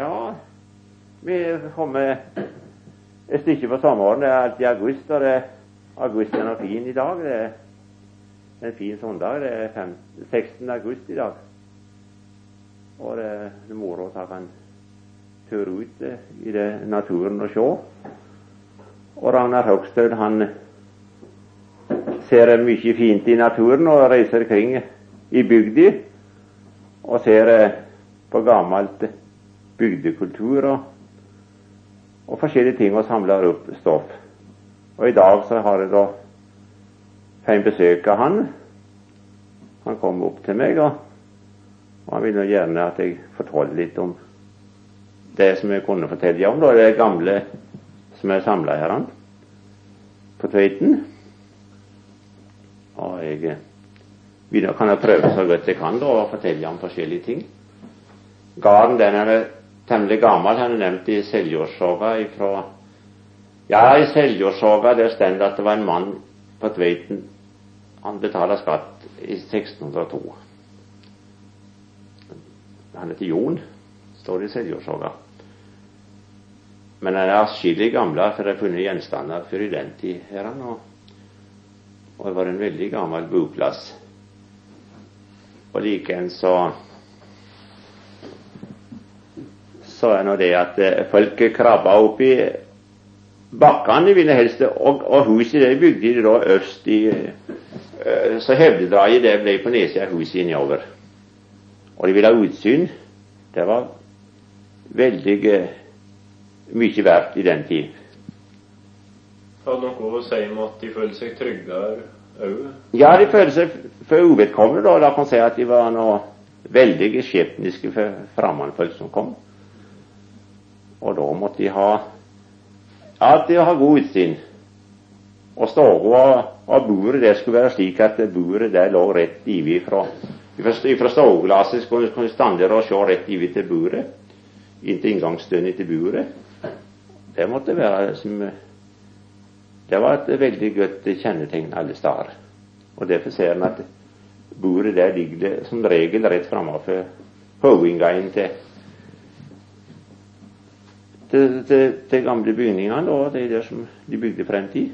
Ja, vi kommer et stykke på sommeren. Det er alltid august, og det, august er fin i dag. Det er en fin søndag. Det er 5, 16. august i dag. Og det er moro å ta en tur ut eh, i det, naturen og se. Og Ragnar Høgstøl han ser mye fint i naturen og reiser kring i bygda og ser eh, på gammelt bygdekultur og, og, forskjellige ting og samler opp stoff. Og i dag så har jeg da fått besøk av han. Han kom opp til meg, og, og han ville gjerne at jeg fortalte litt om det som jeg kunne fortelle om, da, det gamle som er samla her på Tveiten. Og jeg videre kan jeg prøve så godt jeg kan da, å fortelle om forskjellige ting. Garden den er temmelig gammel. Han er nevnt i Seljordsoga ifra Ja, i Seljordsoga der står det at det var en mann på Tveiten. Han betaler skatt i 1602. Han heter Jon, står det i Seljordsoga. Men han er atskillig gamle, for det er funnet gjenstander før i den tid. her og, og det var en veldig gammel boplass. Og likeens så så er nå det at eh, folk krabba opp i bakkene, ville helst, og, og huset det bygde de da øst i eh, Så hevdedraget det ble på nedsida av huset innover. Og de ville ha utsyn. Det var veldig eh, mye verdt i den tid. Hadde noe å si om at de følte seg tryggere òg? Ja, de følte seg for uvedkommende. Da, da kan man si at de var noe veldig skjebniske for fremmedfolk som kom. Og da måtte de ha alltid ha god utsyn. Og stua og buret det skulle være slik at buret der lå rett ivi fra fra stueglasset skulle du stande der og se rett ivi til buret. inntil inngangsdøren til buret. Det måtte være som Det var et veldig godt kjennetegn alle steder. Og derfor ser en at buret der ligger som regel rett framfor hovedinngangen til til, til, til gamle bygningene. og Det er det som de bygde frem til.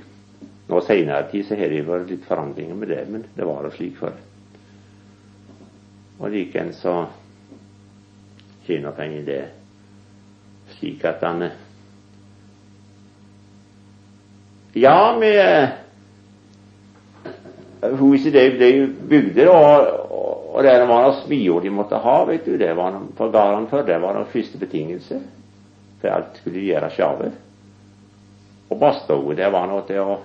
Nå Senere tid så har det vært litt forandringer med det, men det var det slik før. Og likeens så tjener penger det slik at han Ja, med huset det de bygde, og, og det var noe smiord de måtte ha, vet du. Det var på gårdene før det var den første betingelse for alt skulle gjøres sjølve. Og badstua, det var noe til å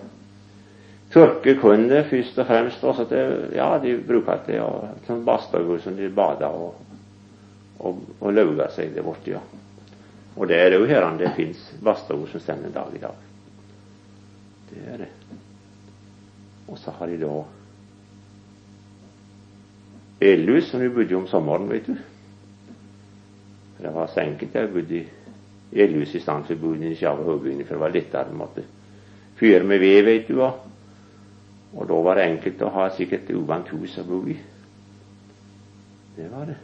tørke kunne først og fremst. Også det, ja, de bruker det som badstue som de bader og, og, og lauger seg der borte. ja. Og det er jo her det fins badstuer som står dag i dag. Det er det. Og så har de da elhus som de bodde om sommeren, vet du. Det var så enkelt. Jeg bodde i Stand boden i hovedbygningen, for det var lettere. Du måtte fyre med ved, vet du. Og, og da var det enkelt å ha sikkert et uvant hus å bo i. Det var det.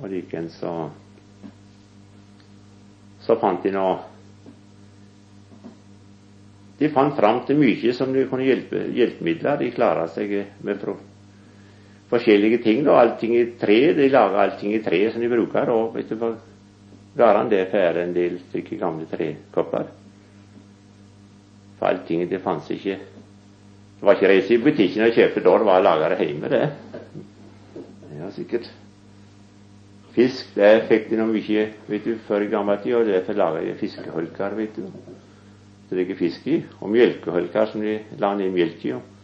Og likeens så så fant de nå De fant fram til mye som de kunne hjelpe hjelpemidler. De klarte seg med forskjellige ting. da, Allting i tre. De lager allting i tre som de bruker. Og vet du får gården det får en del stykker gamle trekopper. For allting det fantes ikke Det var ikke reise i butikken og kjøpe da, det var laga det hjemme, det. Ja, sikkert. Fisk det fikk de nå mye vet du, før i gammel tid, og derfor laga de fiskeholker, vet du. Så Det ligger fisk i. Og melkeholker som de la ned melk i. Og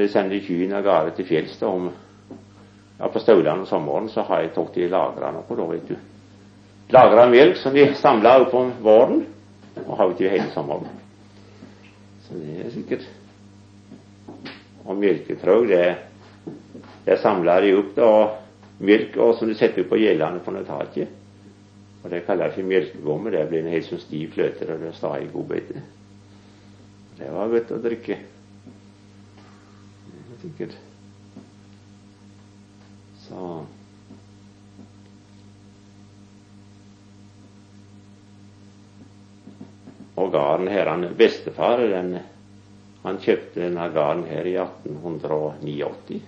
så jeg sender kyrne av gårde til fjells om ja, På Stauland om sommeren så har jeg tatt de lagra noe, da, vet du. Lagra melk som de samla om våren, og har til hele sommeren. Så det er sikkert Og melketrøg, det, det samler de opp, da. Melk og som de setter på gjellene på taket. Og det kaller jeg for melkegomme. Det blir en helt sånn stiv fløte, og det står i beite. Det var godt å drikke sikkert. Så Og gården her han, Bestefar den, han kjøpte denne gården her i 1889.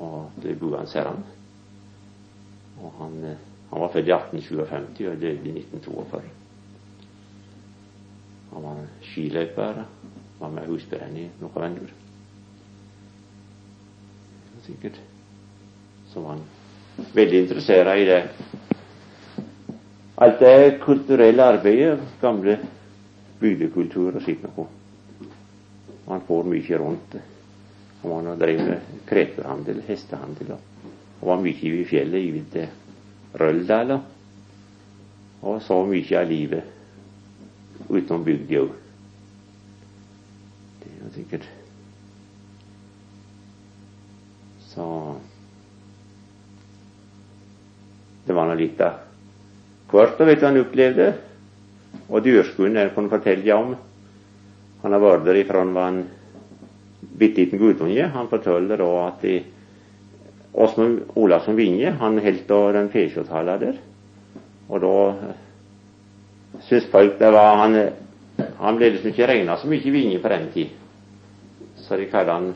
Og det bor han ser han. Og han, eh, han var født i 1850 og døde i 1942. Han var skiløper. Var med husbrenn i noen venner. Sikkert. Så var han veldig interessert i det. Alt det kulturelle arbeidet, gamle bygdekultur og slikt noe. Han får mye rundt. Han har drevet med kreperhandel, hestehandel, og var mye i fjellet, i til Røldal, og så mye av livet utenom bygda òg. Det er sikkert Så Det var nå litt av hvert av det han opplevde. Og dyrskuen der kunne fortelle om. Han har vært der ifra han var en bitte liten guttunge. Han forteller da at de, Åsmund Olavsson Vinje han holdt den fesjotala der. Og da folk det var Han, han ble liksom ikke regna så mye Vinje på den tid. Så de kaller han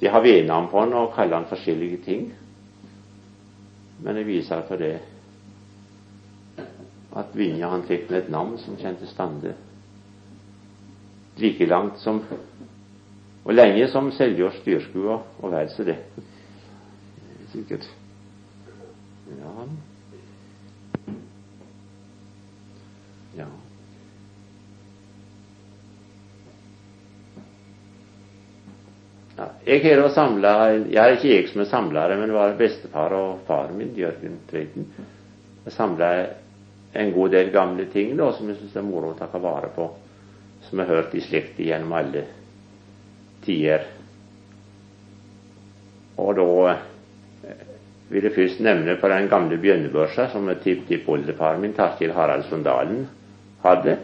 De har vednavn på han og kaller han forskjellige ting. Men det viser for det at Vinja han fikk med et navn som kjente stande like langt som og lenge som Seljås dyrskua og vel det. Sikkert. Ja. Jeg har samla Jeg er ikke jeg som er samlere, men det var bestefar og faren min, Jørgen Tveiten. Samla en god del gamle ting da, som jeg syns er moro å ta vare på. Som jeg har hørt i slekt gjennom alle tider. Og da eh, vil jeg først nevne på den gamle bjønnebørsa som tipptippoldefaren min, Tarkil Haraldsson Dalen, hadde.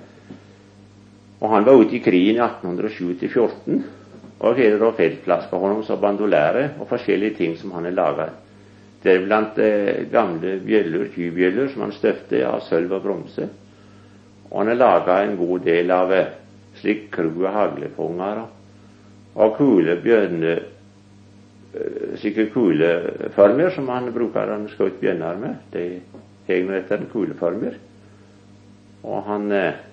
Og han var ute i krigen i 1807-14 og heder da feltplass på ham som bandolære og forskjellige ting som han har laga. Deriblant eh, gamle bjøller, tybjøller som han støpte av sølv og bronse. Og han har laga en god del av eh, slik kru- og haglepunger og kule bjørne eh, slike kuleformer som han bruker han skjøt bjørner med. De hegner etter kuleformer. Og han eh,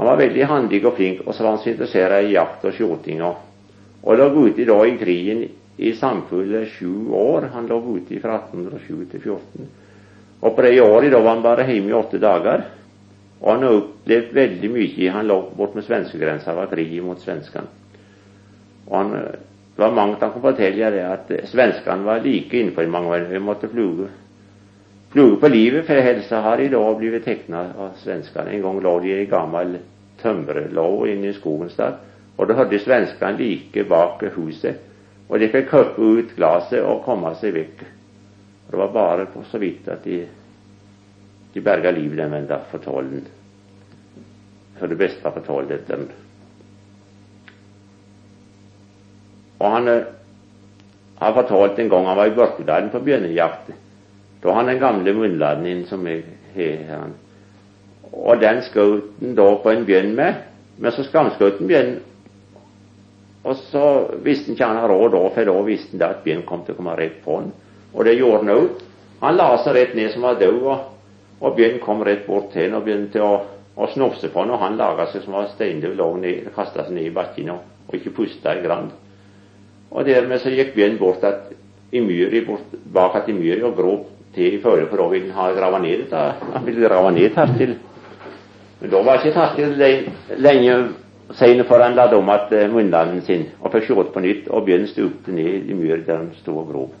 han var veldig handig og flink, og så var han så interessert i jakt og skjoting. Og lå ute da i krigen i samfulle sju år. Han lå ute fra 1807 til 14. Og på det året da var han bare hjemme i åtte dager. Og han har opplevd veldig mye. Han lå bort med svenskegrensa, var krig mot svenskene. Og han, det var mange han kunne fortelle det at svenskene var like innenfor mange år. Vi måtte fluge Fluge på livet, for helsa har i dag blitt tegna av svenskene. En gang lå de i gammel tømmerlåg inne i skogen der, og da hørte svenskene like bak huset. Og de fikk kappe ut glasset og komme seg vekk. Og det var bare på så vidt at de, de berga livet den venda for tollen. For det beste var for tolv. Og han eh, har fortalt en gang han var i Børkedalen på bjørnejakt. Da har han den gamle munnladningen som jeg har Og den skjøt han da på en bjørn med, men så skamskjøt han bjørnen. Og så visste han ikke han hadde råd da, for da visste han at bjørnen kom til å komme rett på han. Og det gjorde han òg. Han la seg rett ned som var død, og bjørnen kom rett bort til han og begynte å, å snufse på han, og han laga seg som var steindød, lå ned, kasta seg ned i bakken og, og ikke pusta i grann. Og dermed så gikk bjørnen bort at, i myri, bort, bak at i myri og gråt i følge, for da ville ha grava ned dette. Han ville grava ned terskelen. Men da var ikke terskelen lenge seinere før han la om at uh, munnlanden sin og fikk skjått på nytt, og bjørnen stupte ned i myr der han sto og grov.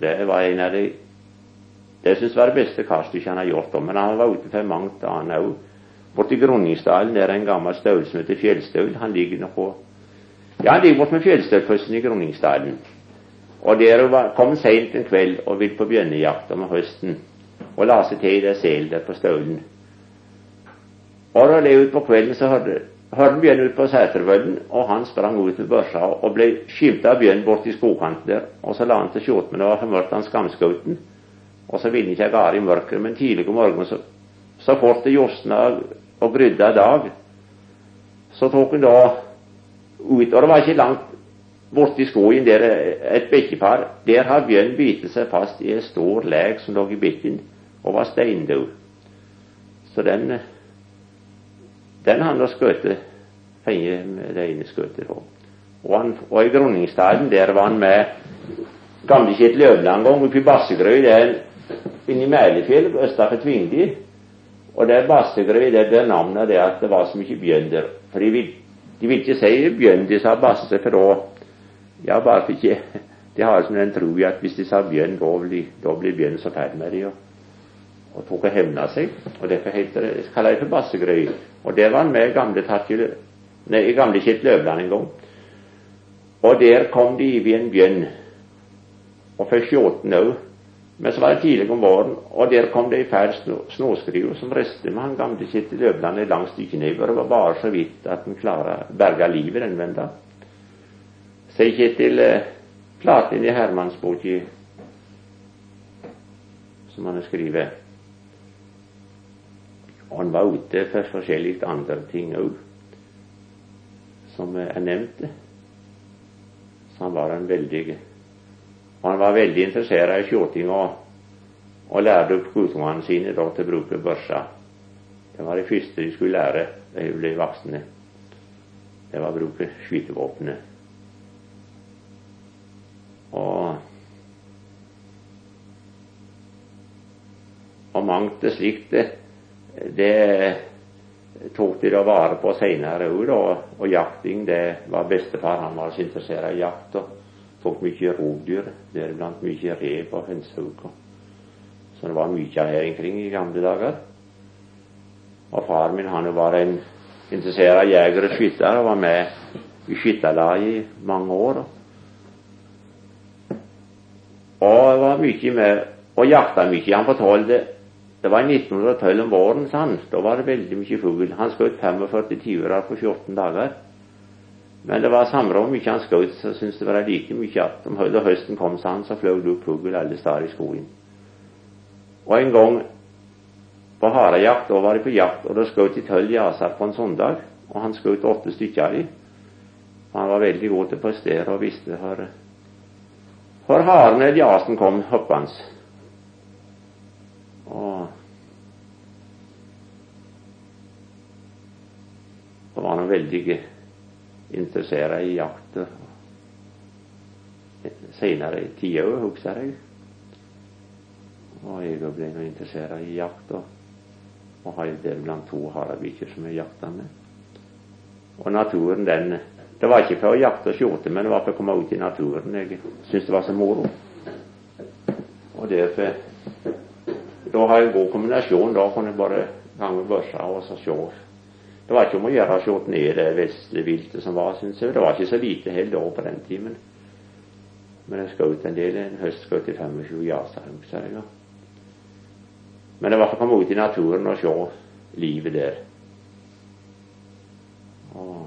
Det var en av de det syns jeg var det beste kaststykket han har gjort. Men han var ute for mangt annet òg. Borti Groningsdalen der er en gammel støl som heter Fjellstøl. Han ligger nå på Ja, han ligger borte med Fjellstølfossen i Groningsdalen. Og der kom seint en kveld og ville på bjønnejakt om høsten, og la seg til i det sel der på Staulen. Og da det ut på kvelden, så hørte han bjørn ut på Sætervollen, og han sprang ut med børsa og ble skimta av bjørn borti skogkanten der. Og så la han til skjorten, men det var for mørkt, han skamskauten. Og så ville han ikke ha i mørket, men tidlig om morgenen, så, så fort det josna og grydda dag, så tok han da ut Og det var ikke langt borti skogen der et bekkepar. Der har bjørn bitt seg fast i en stor leg som lå i bekken, og var steindød. Så den den har da skutt med det ene skuddet. Og, og i Groningsdalen der var han med gamle Kjetil Øvland en gang, oppi Bassegrøy der inni Mælefjell østafor Tvingdi. Og der Bassegrøy der blir navnet det at det var så mye bjørn der. For de vil, de vil ikke si bjørn, de sa Basse, for da Ja, bare for ikke De har som den tro at hvis de sa bjørn, da blir, blir bjørn så ferdig med dem. Og, og tok og hevna seg. Og derfor heter det, kaller det for Bassegrøy. Og der var han med gamle Tatjel, nei, gamle Kjell Løvland en gang. Og der kom de i en bjørn. Og først sjåten òg. Men så var det tidlig om våren, og der kom det ei fæl snøskriver som restet med han gamle Kjetil Løvland et langt stykke nedover. Det var bare så vidt at han klarte berga livet den venda. Sier Kjetil eh, Platin i Hermansboka som han har skrevet. Og han var ute for forskjellige andre ting òg, som er nevnt. Så han var en veldig og Han var veldig interessert i skjorting og, og lærte opp guttungene sine da, til å bruke børsa. Det var det første de skulle lære da de ble voksne. Det var å bruke skytevåpenet. Og, og mangt det slikt det, tok de da vare på seinere òg, og, og jakting det var bestefar. Han var så interessert i jakt. og tok mye rovdyr, deriblant mye rev og hønsehauk. Så det var mye her omkring i gamle dager. Og far min han var en interessert jeger og skytter og var med i skytterlaget i mange år. Og var mye med og jakta mye. Han fortalte det var i 1912 om våren, sa han. Da var det veldig mye fugl. Han skjøt 45 tiurer på 14 dager. Men det var samme hvor mye han skjøt, så syntes det var like mye at om da høsten kom, sa han, så fløy det opp fugl alle steder i skogen. Og en gang på harejakt, da var de på jakt, og da skjøt de tolv jaser på en søndag. Og han skjøt åtte stykker av dem. Han var veldig god til å prestere og visste hvor, haren i jasen kom hoppende. Og så var han veldig interessert i jakt senere i òg, husker jeg. Og jeg ble nå interessert i jakt, og, og har deriblant to harabikkjer som jeg jakta med. Og naturen, den Det var ikke for å jakte og skjorte, men det var for å komme ut i naturen. Jeg syntes det var så moro. Og derfor Da har jeg en god kombinasjon. Da kan jeg bare gange børsa og så se det var ikke om å gjøre å se ned det vesle viltet som var, syns jeg. Det var ikke så lite heller da på den timen. Men jeg skjøt en del. En høst skjøt jeg 25 jaser, husker jeg. Men det var for å komme ut i naturen og se livet der. Og,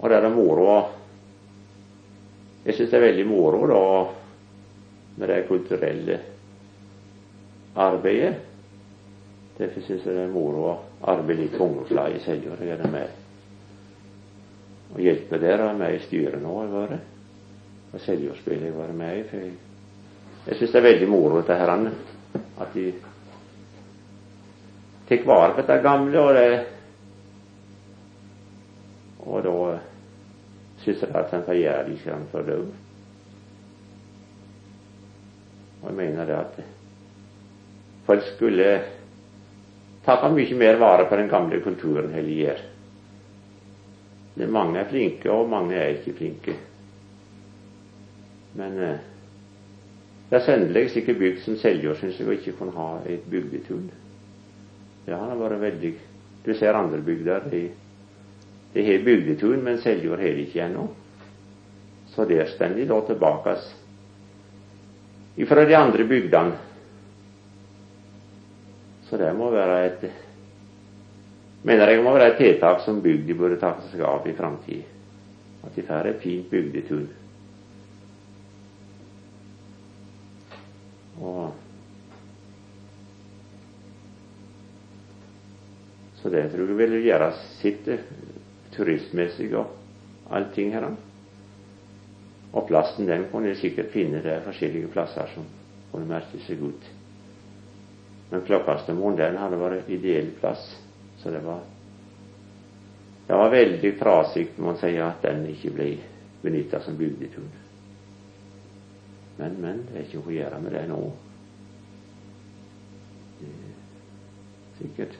og det er det moro Jeg syns det er veldig moro da med det kulturelle arbeidet. Derfor syns jeg det er moro å arbeide litt på ungdomslaget Seljord. Jeg er med og hjelpe der. Jeg er med i styret nå. Jeg var og Seljordspillet jeg var med i. For jeg, jeg syns det er veldig moro dette her, at de tar vare på dette gamle. Og, det, og da syns jeg at han får gjøre det litt for det. Og jeg mener det at folk skulle tatt mye mer vare på den gamle kulturen enn de gjør. Men mange er flinke, og mange er ikke flinke. Men eh, det er sannelig ikke bygd som Seljord syns jeg ikke kunne ha et bygdetun. Det har vært veldig Du ser andre bygder, de, de har bygdetun, men Seljord har det ikke ennå. Så der står de da tilbake fra de andre bygdene så det må være et mener jeg må være et tiltak som bygda burde ta seg av i framtida. At de får et fint bygdetun. Og Så det tror jeg vil gjøre sitt turistmessig og allting her. Og plassen den kunne de sikkert finne. Det er forskjellige plasser som kunne merke seg ut. Men Klokkastemoen den hadde vært ideell plass. Så det var det var veldig trasig må man at den ikke ble benytta som bygdetun. Men, men, det er ikke noe å gjøre med det nå. Sikkert.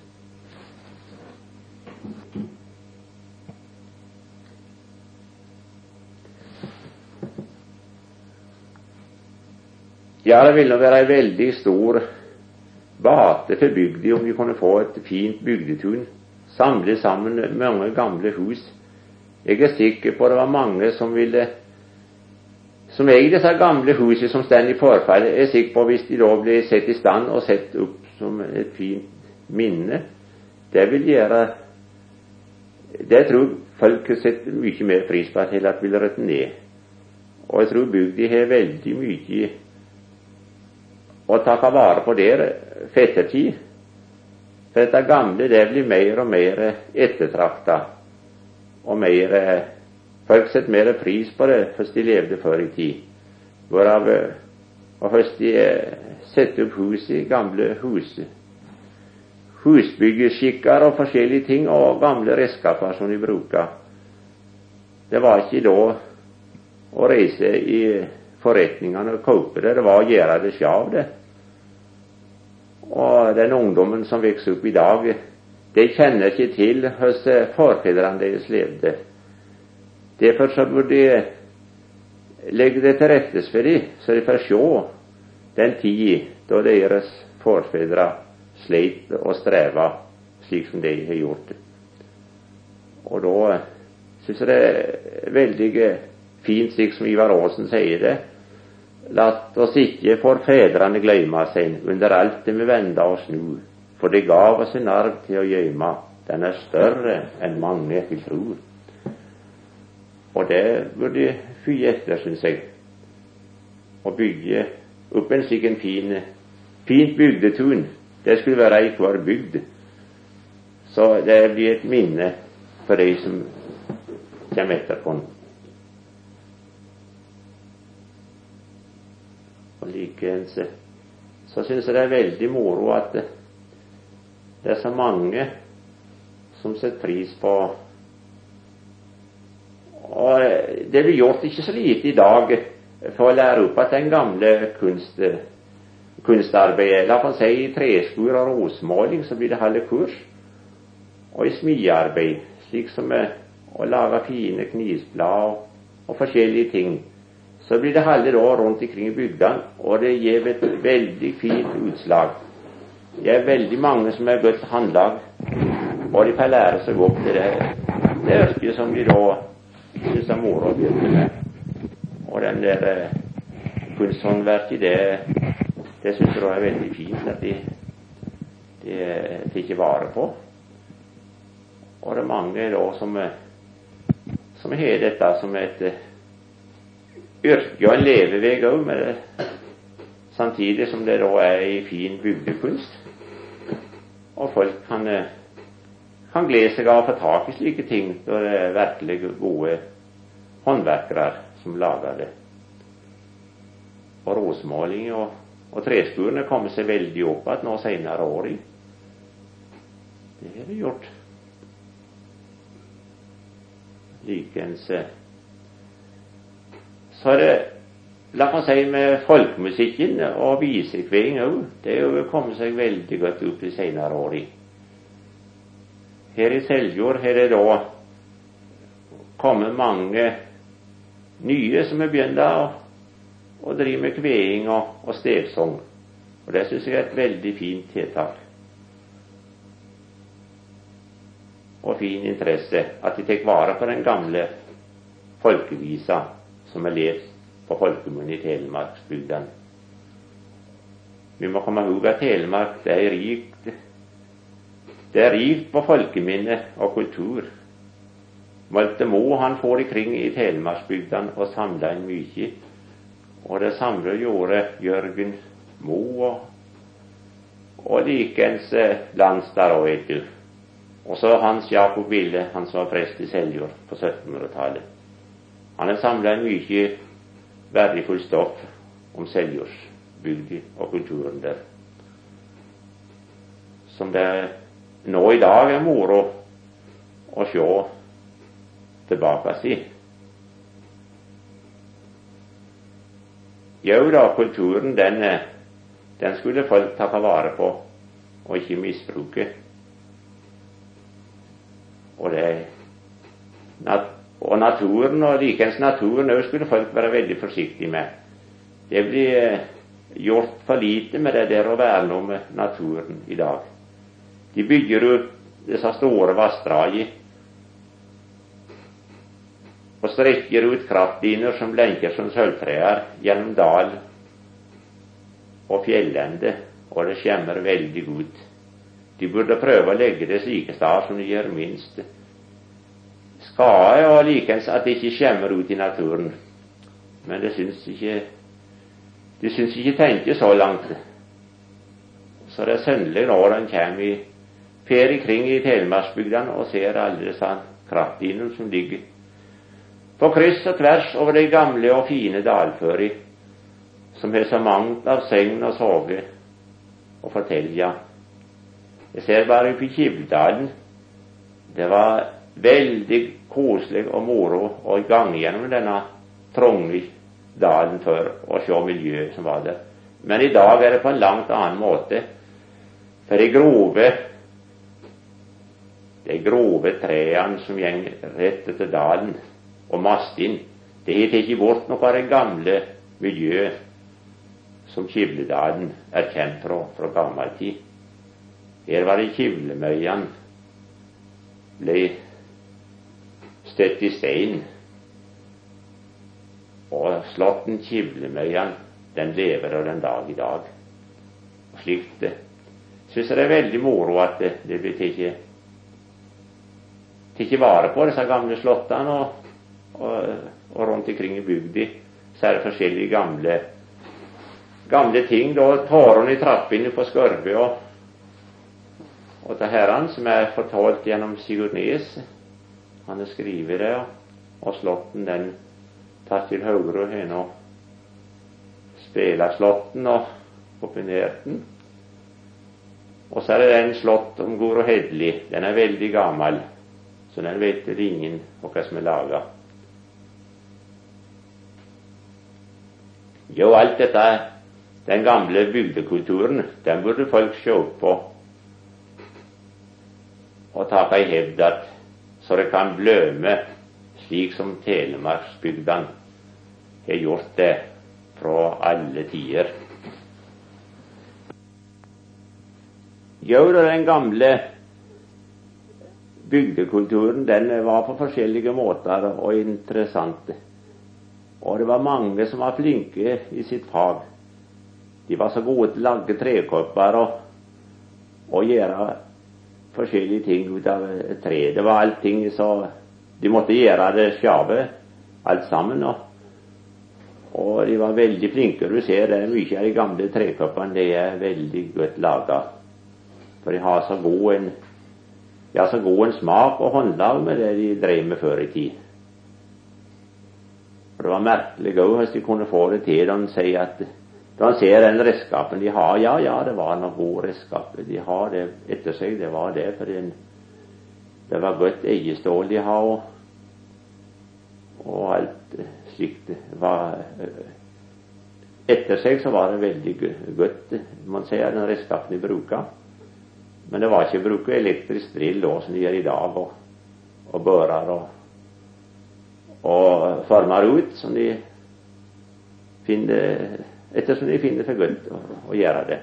Ja, det ville være ei veldig stor bate for bygda om vi kunne få et fint bygdetun, samle sammen mange gamle hus. Jeg er sikker på det var mange som ville som eier disse gamle husene som står i forfall, er sikker på hvis de da blir satt i stand og satt opp som et fint minne, det vil gjøre Det tror folk setter mye mer pris på at heller vil ned. Og jeg tror bygda har veldig mye å ta vare på dere for ettertid. For dette gamle det blir mer og mer ettertrakta, og mer Folk setter mer pris på det hvordan de levde før i tid. Hvorav og hvordan de setter opp hus i gamle hus. Husbyggeskikker og forskjellige ting, og gamle redskaper som de bruker. Det var ikke da å reise i forretningene og kjøpe det, det var å gjøre det sjøl, det. Og den ungdommen som vokser opp i dag, de kjenner ikke til hvordan forfedrene deres levde. Derfor så burde de legge det til rette for dem, så de får se den tid da deres forfedre sleit og streva slik som de har gjort. Og da syns jeg det er veldig fint, slik som Ivar Aasen sier det, Lat oss ikke for fedrene gløyma seg under alt det vi venda oss nu, for det gav oss en arv til å gjøyma, den er større enn mange vil tro. Og det burde fy etter, syns jeg, å bygge opp en slik en fin, fint bygdetun. Det skulle være i hver bygd. Så det blir et minne for de som kommer etterpå. Og så syns jeg det er veldig moro at det er så mange som setter pris på Og det blir gjort ikke så lite i dag for å lære opp at den gamle kunst, kunstarbeidet La oss si i treskur og rosmåling så blir det halve kurs. Og i smiarbeid, slik som å lage fine knivsblad og forskjellige ting så blir det halve år rundt omkring i bygdene, og det gir et veldig fint utslag. Det er veldig mange som er godt håndlag, og de får lære seg opp til det. Det yrket som de da syns er moro å begynne med. Og den der eh, kunsthåndverket, det, det syns jeg da er veldig fint at de, de ikke vare på. Og det er mange da som, eh, som har dette som et yrke og en levevei òg, samtidig som det da er ei fin bygdekunst. Og folk kan, eh, kan glede seg av å få tak i slike ting når det er virkelig gode håndverkere som lager det. Og rosemaling og, og treskurene kommer seg veldig opp igjen nå senere år. Det har de gjort. Likens eh, så er det La meg si med folkemusikken og visekveing, òg. Det er jo kommet seg veldig godt opp i senere årene. Her i Seljord har det da kommet mange nye som har begynt å, å drive med kveing og, og stevsang. Og det syns jeg er et veldig fint tiltak. Og fin interesse at de tar vare på den gamle folkevisa som er lest på folkemunne i Telemarksbygdene. Vi må komme ihåg at Telemark det er rikt det er rikt på folkeminne og kultur. Malte Mo han får ikring i Telemarksbygdene og samla inn mye. Og det samme gjorde Jørgen Mo og, og likeens eh, Landstad og vet. Og så Hans Jakob Ville, han som var prest i Seljord på 1700-tallet. Han har samla mye verdifullt stoff om Seljordsbygda og kulturen der. Som det nå i dag er moro å se tilbake i. Jo da, kulturen den, den skulle folk ta vare på og ikke misbruke. Og, det, og naturen, og likeens naturen òg, skulle folk være veldig forsiktige med. Det blir eh, gjort for lite med det der å verne om naturen i dag. De bygger ut disse store vassdragene og strekker ut kraftlinjer som lenker som sølvtrær gjennom dal og fjellende, og det skjemmer veldig godt. De burde prøve å legge det slike steder som de gjør minst skade, og likeens at det ikke skjemmer ut i naturen. Men det syns ikke de syns ikke tenke så langt. Så det er sønnelig når en kommer i ferie kring i Telemarksbygdene og ser alle disse kraftlinjene som ligger på kryss og tvers over de gamle og fine dalfører, som har så mangt av segn og sove å fortelle. Jeg ser bare oppe i Kivdalen. Det var veldig koselig og moro å gange gjennom denne trange dalen for å se miljøet som var der. Men i dag er det på en langt annen måte. For de grove de grove trærne som går rett etter dalen, og Mastin, det har tatt bort noe av det gamle miljøet som Kivledalen er kjent fra fra gammel tid. Her var det Kivlemøyene ble støtt i stein. Og slåtten Kivlemøyene, den lever av den dag i dag. Slikt det. Syns det er veldig moro at det, det blir tatt vare på, disse gamle slåttene. Og, og, og, rundt omkring i bygda så er det forskjellige gamle gamle ting. da Tårene i trappene på Skørbø og og til Herren, som er fortalt gjennom Sigurd Nes. Han har skrevet det, og slåtten den tatt til høyre og har nå spela slåtten og kombinert den. Og så er det den slått om Goro Hedli. Den er veldig gammel, så den vet det ingen hva som er laga. Jo, alt dette, den gamle bygdekulturen, den burde folk se på og ta i hevd at så det kan bløme slik som telemarksbygdene har gjort det fra alle tider. Jo den gamle bygdekulturen den var på forskjellige måter og interessante. Og det var mange som var flinke i sitt fag. De var så gode til å lage trekopper og, og gjøre forskjellige ting ut av tre. Det var allting så De måtte gjøre det sjave, alt sammen. Og, og de var veldig flinke. Du ser det er mye av de gamle trekoppene de er veldig godt laga. For de har så god en ja, så god en smak og håndlag med det de drev med før i tid. Og Det var merkelig òg hvis de kunne få det til. De sier at da ser den redskapen de har Ja, ja, det var noen gode redskaper. De har det etter seg. Det var det, for det var godt eiestål de har, og, og alt slikt var Etter seg så var det veldig godt, man ser, den redskapen de bruker. Men det var ikke å bruke elektrisk drill da, som de gjør i dag, og, og bører og, og former ut, som de finner ettersom de finner for godt å, gjøre det.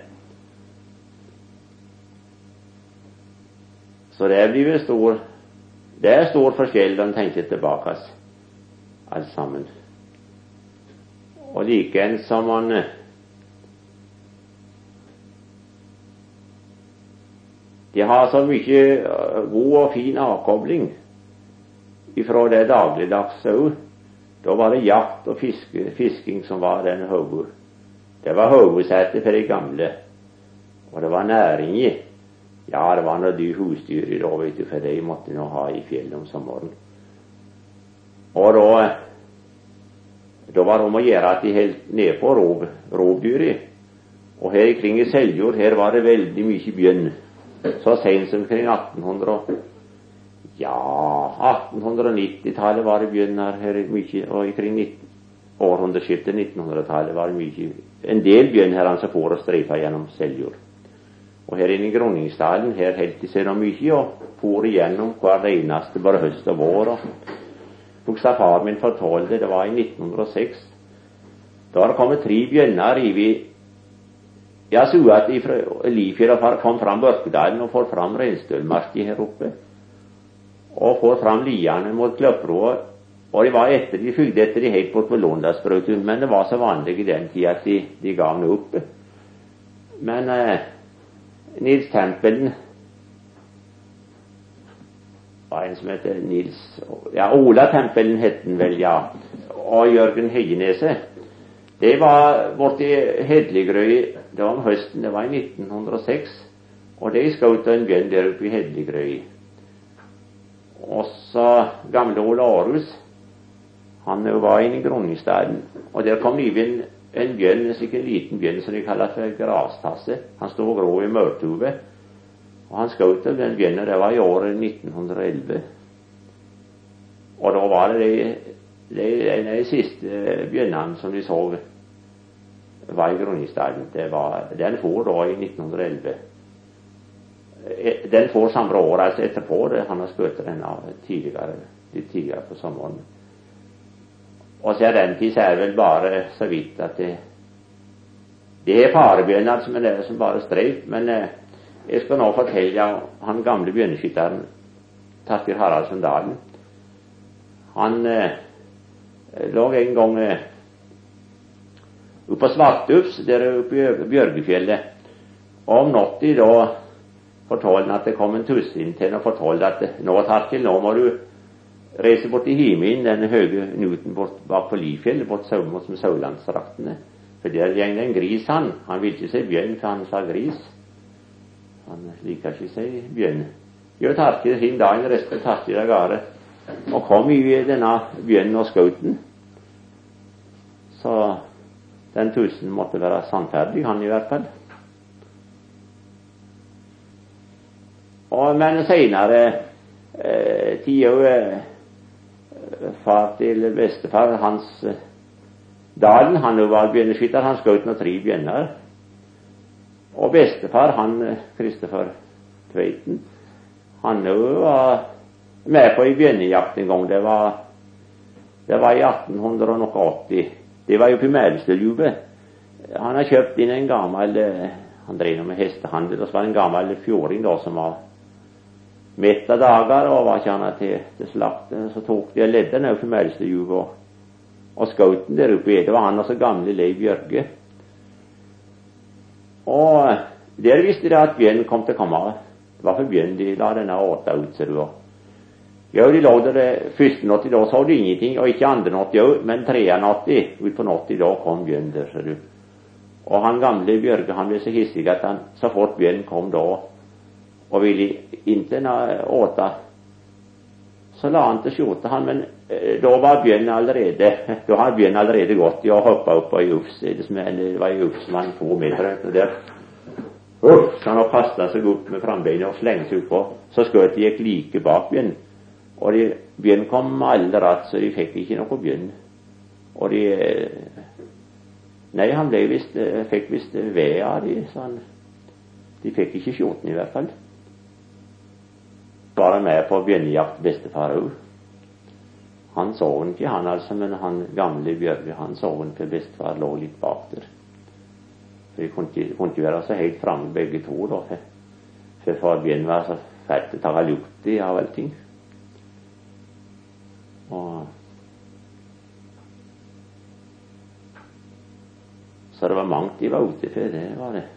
Så det blir stor det er stor forskjell når en tenker tilbake, alt sammen. Og likeens som man De har så mye god og fin avkobling ifra det dagligdags òg. Da var det jakt og fiske, fisking som var den hovedgreia Det var hovedsetet for de gamle. Og det var næringer. Ja, det var noe dyr husdyr da, vet du, for de måtte nå ha i fjellet om sommeren. Og da da var det om å gjøre at de holdt nedpå rov, rovdyra. Og her kring i Seljord her var det veldig mye bjørn. Så seint som kring 1800 Ja, 1890-tallet var det bjørn her mye, og kring 19, århundreskiftet 1900-tallet var mye En del bjørnherrer her som for og streifa gjennom Seljord. Og her inne i Groningsdalen her holdt de seg nå mye og for igjennom hver eneste bare høst og vår. og Husker far min fortalte det var i 1906. Da har det kommet tre bjørner i Jeg så at Lifjell kom fram Børkedalen og får fram Reinstølmarka her oppe. Og får fram liene mot Kløpprå. Og de var etter, de fulgte etter de helt bort med Låndalsbrøytun, men det var så vanlig i den tida at de, de ga den opp. Men eh, Nils Tempelen var en som heter Nils Ja, Ola Tempelen het han vel, ja. Og Jørgen Høyeneset. Det var borti Hedligrøy Det var om høsten, det var i 1906. Og de skjøt en bjørn der oppe i Hedligrøy. Og så gamle Ole Arhus. Han var inne i Groningsdalen. Og der kom det en, bjørn, en liten bjørn som de kaller for grastasse. Han sto grå i mørtuvet, Og han skjøt den bjørnen. Det var i året 1911. Og da var det de, de, av de siste bjørnene som de så var i Groningsdalen. Den for da i 1911. Eh, den får samme år, altså etterpå. Det, han har skutt den tidligere, litt tidligere på sommeren. Og siden den tid så er det vel bare så vidt at det, det er farebjørner som er der som bare streif. Men eh, jeg skal nå fortelle han gamle bjørneskytteren Tasker Haraldsen Dalen. Han eh, lå en gang eh, oppe på Svartups, der oppe i Bjørgefjellet. Og om natta da fortalte han at det kom en tussin til og fortalte at nå, Tarkil, nå må du reise bort til himmelen, den høye Nuten bort på Lifjell, bort mot Sørlandsdraktene. For der går det en gris, han. Han vil ikke si bjørn, for han sa gris. Han liker ikke å si bjørn. Jo, i sin dagen resten i av gårde og kom i denne bjørnen og skauten. Så den tusen måtte være sannferdig, han i hvert fall. Og, men seinere eh, eh, far til bestefar, hans eh, Dalen, han var bjørneskytter, han skjøt nå tre bjørner. Og bestefar, han Kristoffer Tveiten, han var med på ei bjørnejakt en gang. Det var, det var i 1880. Det var jo på Mælestødjuvet. Han har kjøpt inn en gammel Han drev med hestehandel, og så var det en gammel fjording da som var mett av dager og var ikke annet til, til slakten. Så tok de og ledde ned på Mælestødjuvet og, skjøt der oppe. Det var han og så gamle Leiv Bjørge. Og der visste de at bjørnen kom til å komme. Det var for bjørnen de la denne åta ut, ser du. Ja, de lå der første natta, da så de ingenting, og ikke andre natta òg, men tredje natta, utpå natta, da kom bjørnen der, ser du. Og han gamle Bjørge han ble så hissig at han så fort bjørnen kom da og ville inte åta, så la han til skjorta, han, men eh, da var bjørnen allerede da hadde bjørnen allerede gått Jeg hoppa opp på ei ufs. Det var ei ufs var to meter. Der Uff, han kasta seg opp med frambeina og slengte utpå. Så skjøtet gikk like bak bjørnen. Og de, bjørnen kom alle ratt, så de fikk ikke noe bjørn. Og de Nei, han ble vist, fikk visst ved av de, så han, de fikk ikke skjorten i hvert fall. Var med på bjørnejakt, bestefar òg. Han så den ikke, han altså, men han gamle Bjørge, han så den, for bestefar lå litt bak der. For de kunne ikke, kunne ikke være så helt framme begge to, da, for, for Bjørn var så fælt å ta lukt i av allting. Og Så det var mangt de var ute for, det var det.